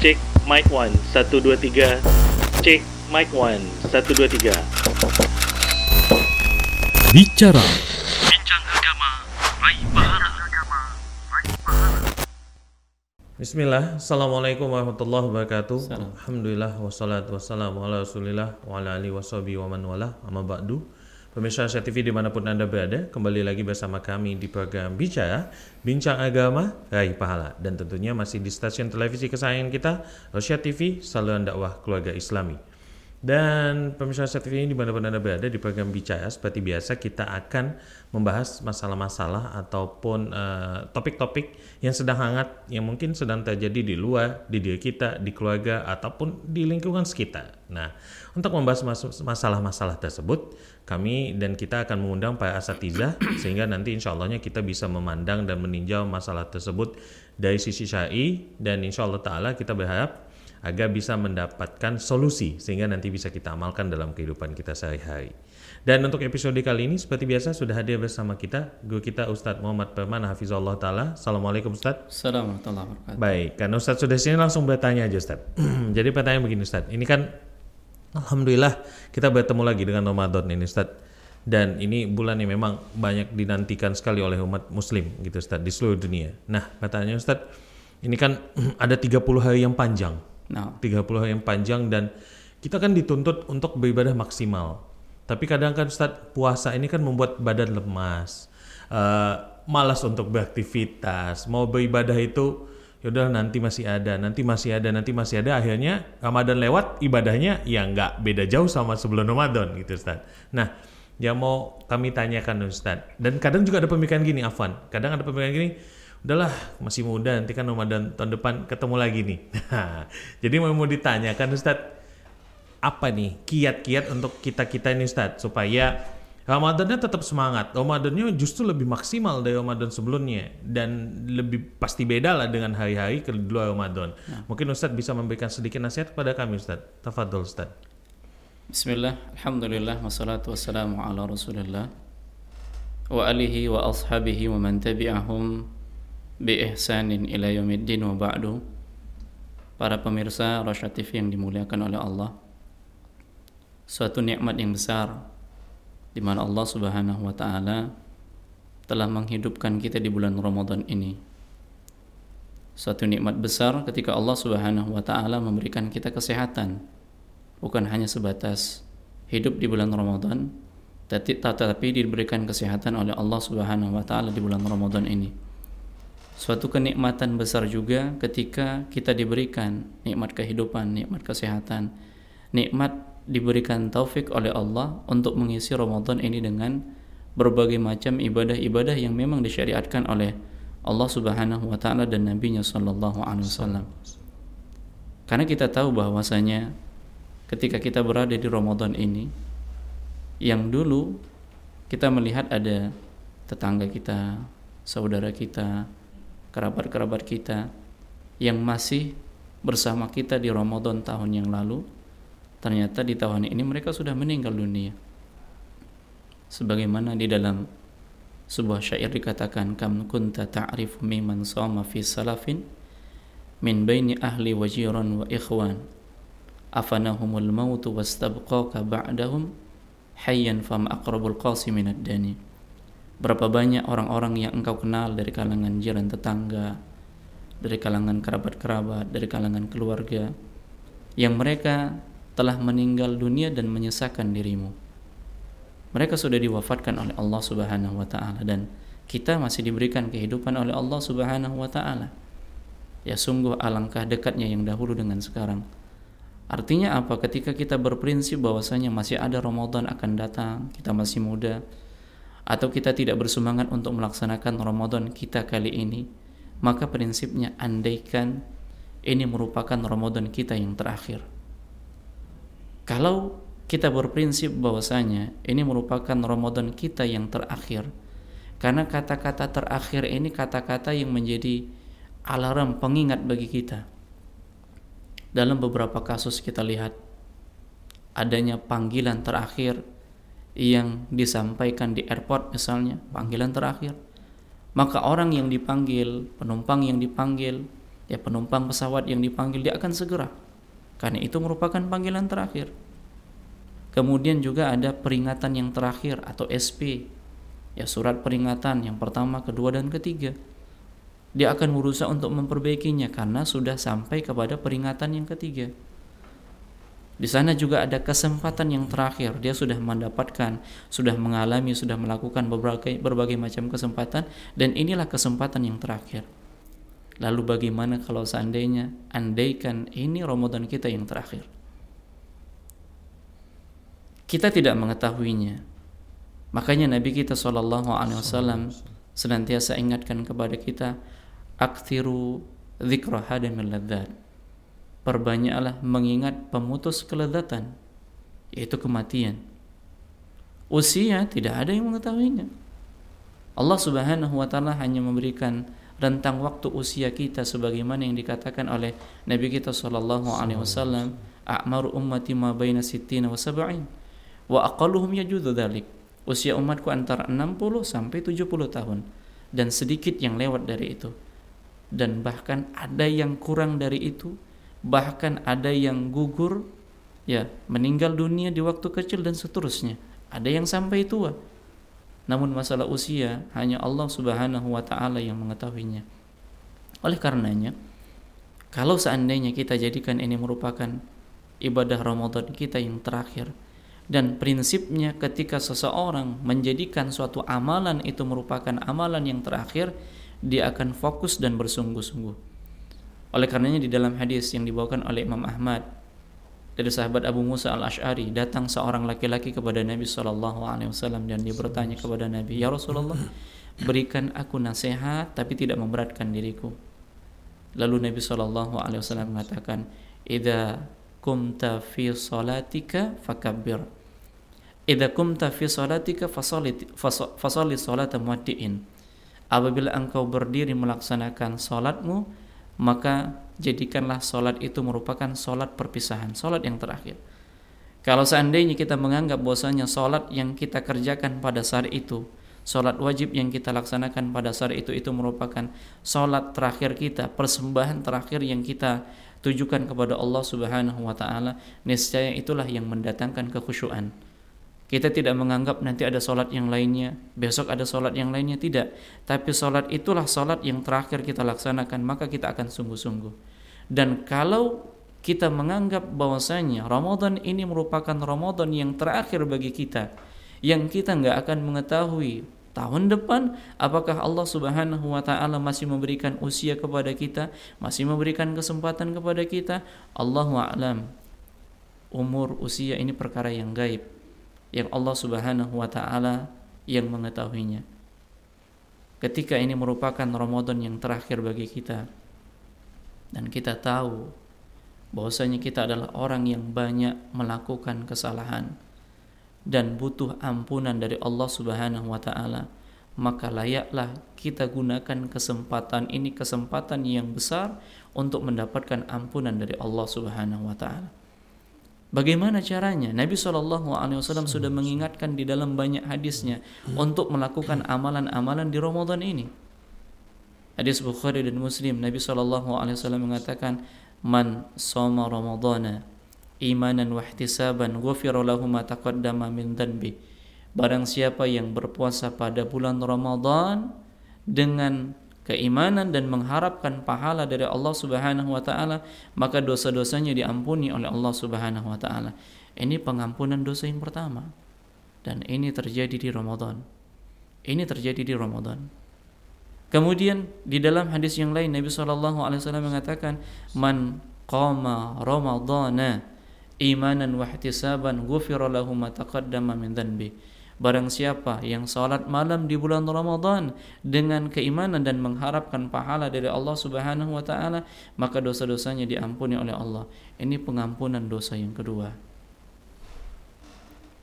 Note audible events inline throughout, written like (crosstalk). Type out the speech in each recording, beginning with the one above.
Cek mic 1 1 2 3. Cek mic 1 1 2 3. Bicara Bincang agama, raih pahala. Bismillah, Assalamualaikum warahmatullahi wabarakatuh Alhamdulillah, wassalatu wassalamu ala rasulillah Wa ala alihi washabihi wa man wala Amma ba'du Pemirsa Asia TV di mana pun Anda berada Kembali lagi bersama kami di program Bicara Bincang Agama, Raih Pahala. Dan tentunya masih di stasiun televisi kesayangan kita Asia TV, saluran dakwah keluarga islami dan pemirsa Asia TV ini di mana pun Anda berada di program Bicara Seperti biasa kita akan membahas masalah-masalah ataupun eh, topik-topik yang sedang hangat Yang mungkin sedang terjadi di luar, di diri kita, di keluarga ataupun di lingkungan sekitar. Nah untuk membahas mas- masalah-masalah tersebut Kami dan kita akan mengundang para asatiza Sehingga nanti insya Allahnya kita bisa memandang dan meninjau masalah tersebut dari sisi syari Dan insya Allah Ta'ala kita berharap agar bisa mendapatkan solusi sehingga nanti bisa kita amalkan dalam kehidupan kita sehari-hari. Dan untuk episode kali ini seperti biasa sudah hadir bersama kita guru kita Ustadz Muhammad Permana Hafizullah Ta'ala. Assalamualaikum Ustadz. Assalamualaikum warahmatullahi. Baik, karena Ustadz sudah sini langsung bertanya aja Ustadz. (clears throat) Jadi pertanyaan begini Ustadz, ini kan Alhamdulillah kita bertemu lagi dengan Ramadan ini Ustadz. Dan ini bulan yang memang banyak dinantikan sekali oleh umat muslim gitu Ustadz di seluruh dunia. Nah pertanyaannya Ustadz, ini kan (clears throat) ada 30 hari yang panjang 30 Nah, hari yang panjang dan kita kan dituntut untuk beribadah maksimal. Tapi kadang kan Ustadz puasa ini kan membuat badan lemas, eh, malas untuk beraktivitas, mau beribadah itu yaudah nanti masih ada, nanti masih ada, nanti masih ada. Akhirnya Ramadan lewat, ibadahnya ya nggak beda jauh sama sebelum Ramadan gitu Ustadz. Nah, yang mau kami tanyakan Ustadz, dan kadang juga ada pemikiran gini Afwan, kadang ada pemikiran gini, udahlah masih muda nanti kan Ramadan tahun depan ketemu lagi nih. (laughs) Jadi mau mau ditanyakan Ustadz apa nih kiat-kiat untuk kita-kita ini Ustadz supaya Ramadannya tetap semangat. Ramadannya justru lebih maksimal dari Ramadan sebelumnya dan lebih pasti beda lah dengan hari-hari kedua Ramadan. Mungkin Ustadz bisa memberikan sedikit nasihat kepada kami Ustadz. Tafadhol Ustadz. Bismillah, Alhamdulillah, wassalatu wassalamu ala rasulillah Wa alihi wa ashabihi wa man tabi'ahum bi ila yaumiddin wa ba'du Para pemirsa Rasya TV yang dimuliakan oleh Allah Suatu nikmat yang besar di mana Allah Subhanahu wa taala telah menghidupkan kita di bulan Ramadan ini. Suatu nikmat besar ketika Allah Subhanahu wa taala memberikan kita kesehatan. Bukan hanya sebatas hidup di bulan Ramadan, tapi tetapi diberikan kesehatan oleh Allah Subhanahu wa taala di bulan Ramadan ini. Suatu kenikmatan besar juga ketika kita diberikan nikmat kehidupan, nikmat kesehatan, nikmat diberikan taufik oleh Allah untuk mengisi Ramadan ini dengan berbagai macam ibadah-ibadah yang memang disyariatkan oleh Allah Subhanahu wa taala dan nabinya sallallahu alaihi wasallam. Karena kita tahu bahwasanya ketika kita berada di Ramadan ini yang dulu kita melihat ada tetangga kita, saudara kita, kerabat-kerabat kita yang masih bersama kita di Ramadan tahun yang lalu ternyata di tahun ini mereka sudah meninggal dunia. Sebagaimana di dalam sebuah syair dikatakan kam kunta ta'rifu mimman sama fi salafin min baini ahli wa jiran wa ikhwan. Afanahumul maut wastabqaka ba'dahum hayyan fam aqrabul qasi minad dani berapa banyak orang-orang yang engkau kenal dari kalangan jiran tetangga dari kalangan kerabat-kerabat dari kalangan keluarga yang mereka telah meninggal dunia dan menyesakan dirimu. Mereka sudah diwafatkan oleh Allah Subhanahu wa taala dan kita masih diberikan kehidupan oleh Allah Subhanahu wa taala. Ya sungguh alangkah dekatnya yang dahulu dengan sekarang. Artinya apa? Ketika kita berprinsip bahwasanya masih ada Ramadan akan datang, kita masih muda atau kita tidak bersemangat untuk melaksanakan Ramadan kita kali ini, maka prinsipnya andaikan ini merupakan Ramadan kita yang terakhir. Kalau kita berprinsip bahwasanya ini merupakan Ramadan kita yang terakhir, karena kata-kata terakhir ini kata-kata yang menjadi alarm pengingat bagi kita. Dalam beberapa kasus kita lihat adanya panggilan terakhir yang disampaikan di airport misalnya, panggilan terakhir. Maka orang yang dipanggil, penumpang yang dipanggil, ya penumpang pesawat yang dipanggil dia akan segera. Karena itu merupakan panggilan terakhir. Kemudian juga ada peringatan yang terakhir atau SP ya surat peringatan yang pertama kedua dan ketiga. Dia akan berusaha untuk memperbaikinya karena sudah sampai kepada peringatan yang ketiga di sana juga ada kesempatan yang terakhir. Dia sudah mendapatkan, sudah mengalami, sudah melakukan berbagai berbagai macam kesempatan dan inilah kesempatan yang terakhir. Lalu bagaimana kalau seandainya andaikan ini Ramadan kita yang terakhir? Kita tidak mengetahuinya. Makanya Nabi kita Wasallam senantiasa ingatkan kepada kita, aktiru dzikra hadamil ladzat perbanyaklah mengingat pemutus kelezatan yaitu kematian. Usia tidak ada yang mengetahuinya. Allah Subhanahu wa taala hanya memberikan rentang waktu usia kita sebagaimana yang dikatakan oleh Nabi kita sallallahu alaihi wasallam a'maru ummati ma baina sittina wa sab'in wa aqalluhum yajudu dzalik usia umatku antara 60 sampai 70 tahun dan sedikit yang lewat dari itu. Dan bahkan ada yang kurang dari itu bahkan ada yang gugur ya meninggal dunia di waktu kecil dan seterusnya. Ada yang sampai tua. Namun masalah usia hanya Allah Subhanahu wa taala yang mengetahuinya. Oleh karenanya kalau seandainya kita jadikan ini merupakan ibadah Ramadan kita yang terakhir dan prinsipnya ketika seseorang menjadikan suatu amalan itu merupakan amalan yang terakhir dia akan fokus dan bersungguh-sungguh oleh karenanya di dalam hadis yang dibawakan oleh Imam Ahmad dari sahabat Abu Musa al Ashari datang seorang laki-laki kepada Nabi Shallallahu Alaihi Wasallam dan dia bertanya kepada Nabi Ya Rasulullah berikan aku nasihat tapi tidak memberatkan diriku. Lalu Nabi Shallallahu Alaihi Wasallam mengatakan Ida kumta fi salatika fakabbir. Ida kumta fi salatika fasali salat muaddi'in Apabila engkau berdiri melaksanakan salatmu maka jadikanlah solat itu merupakan solat perpisahan, solat yang terakhir. Kalau seandainya kita menganggap bahwasanya solat yang kita kerjakan pada saat itu, solat wajib yang kita laksanakan pada saat itu itu merupakan solat terakhir kita, persembahan terakhir yang kita tujukan kepada Allah Subhanahu wa taala, niscaya itulah yang mendatangkan kekhusyuan kita tidak menganggap nanti ada sholat yang lainnya, besok ada sholat yang lainnya, tidak. Tapi sholat itulah sholat yang terakhir kita laksanakan, maka kita akan sungguh-sungguh. Dan kalau kita menganggap bahwasanya Ramadan ini merupakan Ramadan yang terakhir bagi kita, yang kita nggak akan mengetahui tahun depan apakah Allah Subhanahu wa taala masih memberikan usia kepada kita, masih memberikan kesempatan kepada kita, Allahu a'lam. Umur usia ini perkara yang gaib yang Allah Subhanahu wa taala yang mengetahuinya. Ketika ini merupakan Ramadan yang terakhir bagi kita dan kita tahu bahwasanya kita adalah orang yang banyak melakukan kesalahan dan butuh ampunan dari Allah Subhanahu wa taala, maka layaklah kita gunakan kesempatan ini kesempatan yang besar untuk mendapatkan ampunan dari Allah Subhanahu wa taala. Bagaimana caranya? Nabi Shallallahu Alaihi Wasallam sudah mengingatkan di dalam banyak hadisnya untuk melakukan amalan-amalan di Ramadan ini. Hadis Bukhari dan Muslim, Nabi Shallallahu Alaihi Wasallam mengatakan, "Man soma Ramadana imanan wa ihtisaban, ghufira lahu ma taqaddama min dhanbi." Barang siapa yang berpuasa pada bulan Ramadan dengan keimanan dan mengharapkan pahala dari Allah Subhanahu wa taala, maka dosa-dosanya diampuni oleh Allah Subhanahu wa taala. Ini pengampunan dosa yang pertama. Dan ini terjadi di Ramadan. Ini terjadi di Ramadan. Kemudian di dalam hadis yang lain Nabi wasallam mengatakan, "Man qama Ramadana imanan wa ihtisaban ghufira lahu ma taqaddama min dhanbi." Barang siapa yang salat malam di bulan Ramadan dengan keimanan dan mengharapkan pahala dari Allah Subhanahu wa taala, maka dosa-dosanya diampuni oleh Allah. Ini pengampunan dosa yang kedua.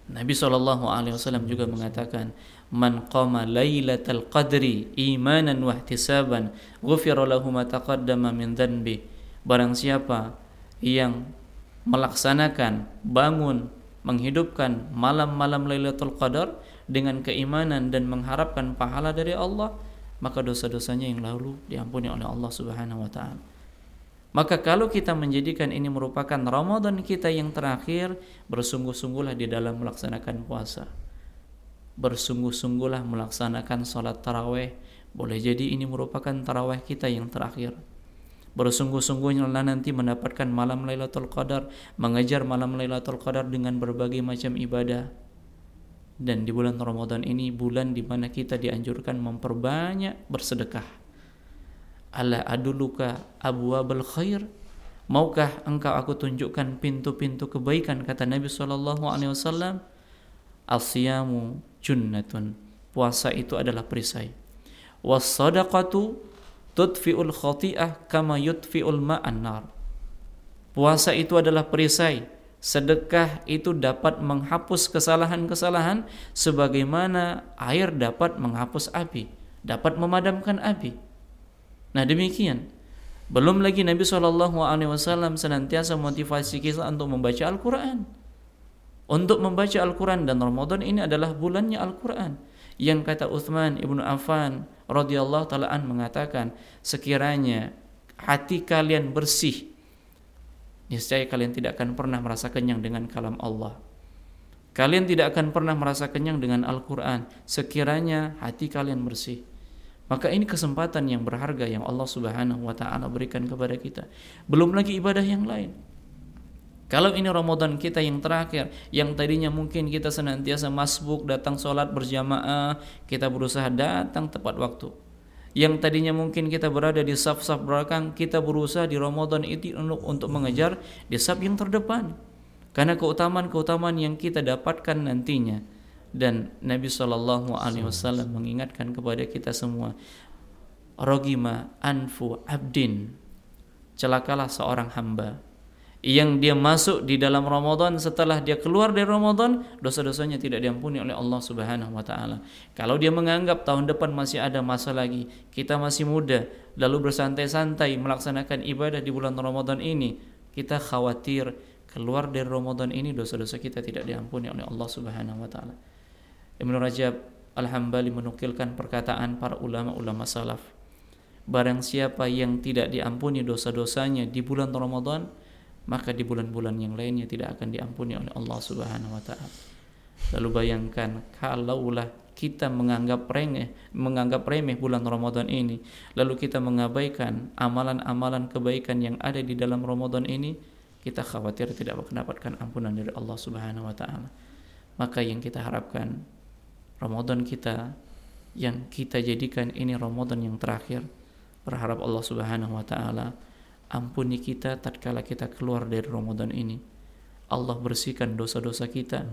Nabi Shallallahu alaihi wasallam juga mengatakan, "Man qama lailatal qadri imanan wa ihtisaban, ghufira lahu ma taqaddama min dhanbi." Barang siapa yang melaksanakan bangun menghidupkan malam-malam Lailatul Qadar dengan keimanan dan mengharapkan pahala dari Allah, maka dosa-dosanya yang lalu diampuni oleh Allah Subhanahu wa taala. Maka kalau kita menjadikan ini merupakan Ramadan kita yang terakhir, bersungguh-sungguhlah di dalam melaksanakan puasa. Bersungguh-sungguhlah melaksanakan sholat taraweh. Boleh jadi ini merupakan taraweh kita yang terakhir. Bersungguh-sungguhnya nanti mendapatkan malam Lailatul Qadar, mengejar malam Lailatul Qadar dengan berbagai macam ibadah dan di bulan Ramadan ini bulan di mana kita dianjurkan memperbanyak bersedekah. Ala aduluka abwabul khair? Maukah engkau aku tunjukkan pintu-pintu kebaikan kata Nabi sallallahu alaihi wasallam? Asyamu junnatun. Puasa itu adalah perisai. Was sadaqatu tudfi'ul khati'ah kama yudfi'ul ma'an nar. Puasa itu adalah perisai sedekah itu dapat menghapus kesalahan-kesalahan sebagaimana air dapat menghapus api, dapat memadamkan api. Nah demikian. Belum lagi Nabi Wasallam senantiasa motivasi kita untuk membaca Al-Quran. Untuk membaca Al-Quran dan Ramadan ini adalah bulannya Al-Quran. Yang kata Uthman ibnu Affan radhiyallahu taalaan mengatakan sekiranya hati kalian bersih niscaya kalian tidak akan pernah merasa kenyang dengan kalam Allah. Kalian tidak akan pernah merasa kenyang dengan Al-Quran sekiranya hati kalian bersih. Maka ini kesempatan yang berharga yang Allah Subhanahu wa taala berikan kepada kita. Belum lagi ibadah yang lain. Kalau ini Ramadan kita yang terakhir, yang tadinya mungkin kita senantiasa masbuk datang sholat berjamaah, kita berusaha datang tepat waktu yang tadinya mungkin kita berada di saf-saf belakang, kita berusaha di Ramadan itu untuk, mengejar di saf yang terdepan. Karena keutamaan-keutamaan yang kita dapatkan nantinya. Dan Nabi Shallallahu Alaihi Wasallam mengingatkan kepada kita semua, rogima anfu abdin, celakalah seorang hamba yang dia masuk di dalam Ramadan setelah dia keluar dari Ramadan dosa-dosanya tidak diampuni oleh Allah Subhanahu wa taala. Kalau dia menganggap tahun depan masih ada masa lagi, kita masih muda, lalu bersantai-santai melaksanakan ibadah di bulan Ramadan ini, kita khawatir keluar dari Ramadan ini dosa-dosa kita tidak diampuni oleh Allah Subhanahu wa taala. Ibnu Rajab Al-Hambali menukilkan perkataan para ulama-ulama salaf. Barang siapa yang tidak diampuni dosa-dosanya di bulan Ramadan, maka di bulan-bulan yang lainnya tidak akan diampuni oleh Allah Subhanahu wa taala. Lalu bayangkan kalaulah kita menganggap remeh, menganggap remeh bulan Ramadan ini, lalu kita mengabaikan amalan-amalan kebaikan yang ada di dalam Ramadan ini, kita khawatir tidak mendapatkan ampunan dari Allah Subhanahu wa taala. Maka yang kita harapkan Ramadan kita yang kita jadikan ini Ramadan yang terakhir, berharap Allah Subhanahu wa taala ampuni kita tatkala kita keluar dari Ramadan ini. Allah bersihkan dosa-dosa kita.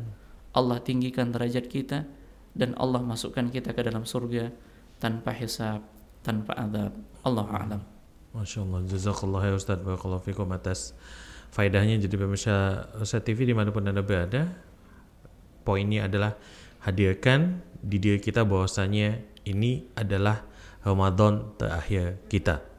Allah tinggikan derajat kita dan Allah masukkan kita ke dalam surga tanpa hisab, tanpa adab. Allah a'lam. Masya Allah, jazakallah ya Ustaz, barakallahu fikum atas faedahnya jadi pemirsa Ustaz TV di mana pun Anda berada. Poinnya adalah hadirkan di diri kita bahwasanya ini adalah Ramadan terakhir kita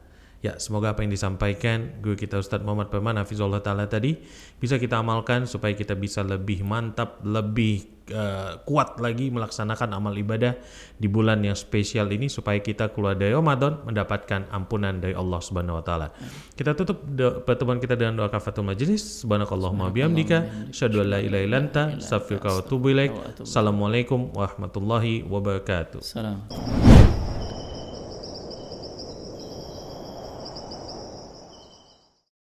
Ya, semoga apa yang disampaikan guru kita Ustadz Muhammad Perman Hafizullah Ta'ala tadi bisa kita amalkan supaya kita bisa lebih mantap, lebih uh, kuat lagi melaksanakan amal ibadah di bulan yang spesial ini supaya kita keluar dari Ramadan mendapatkan ampunan dari Allah Subhanahu wa taala. Kita tutup pertemuan kita dengan doa kafatul majlis. Subhanakallahumma bihamdika asyhadu an la ilaha illa anta astaghfiruka wa atubu ilaik. Assalamualaikum warahmatullahi wabarakatuh. Salam.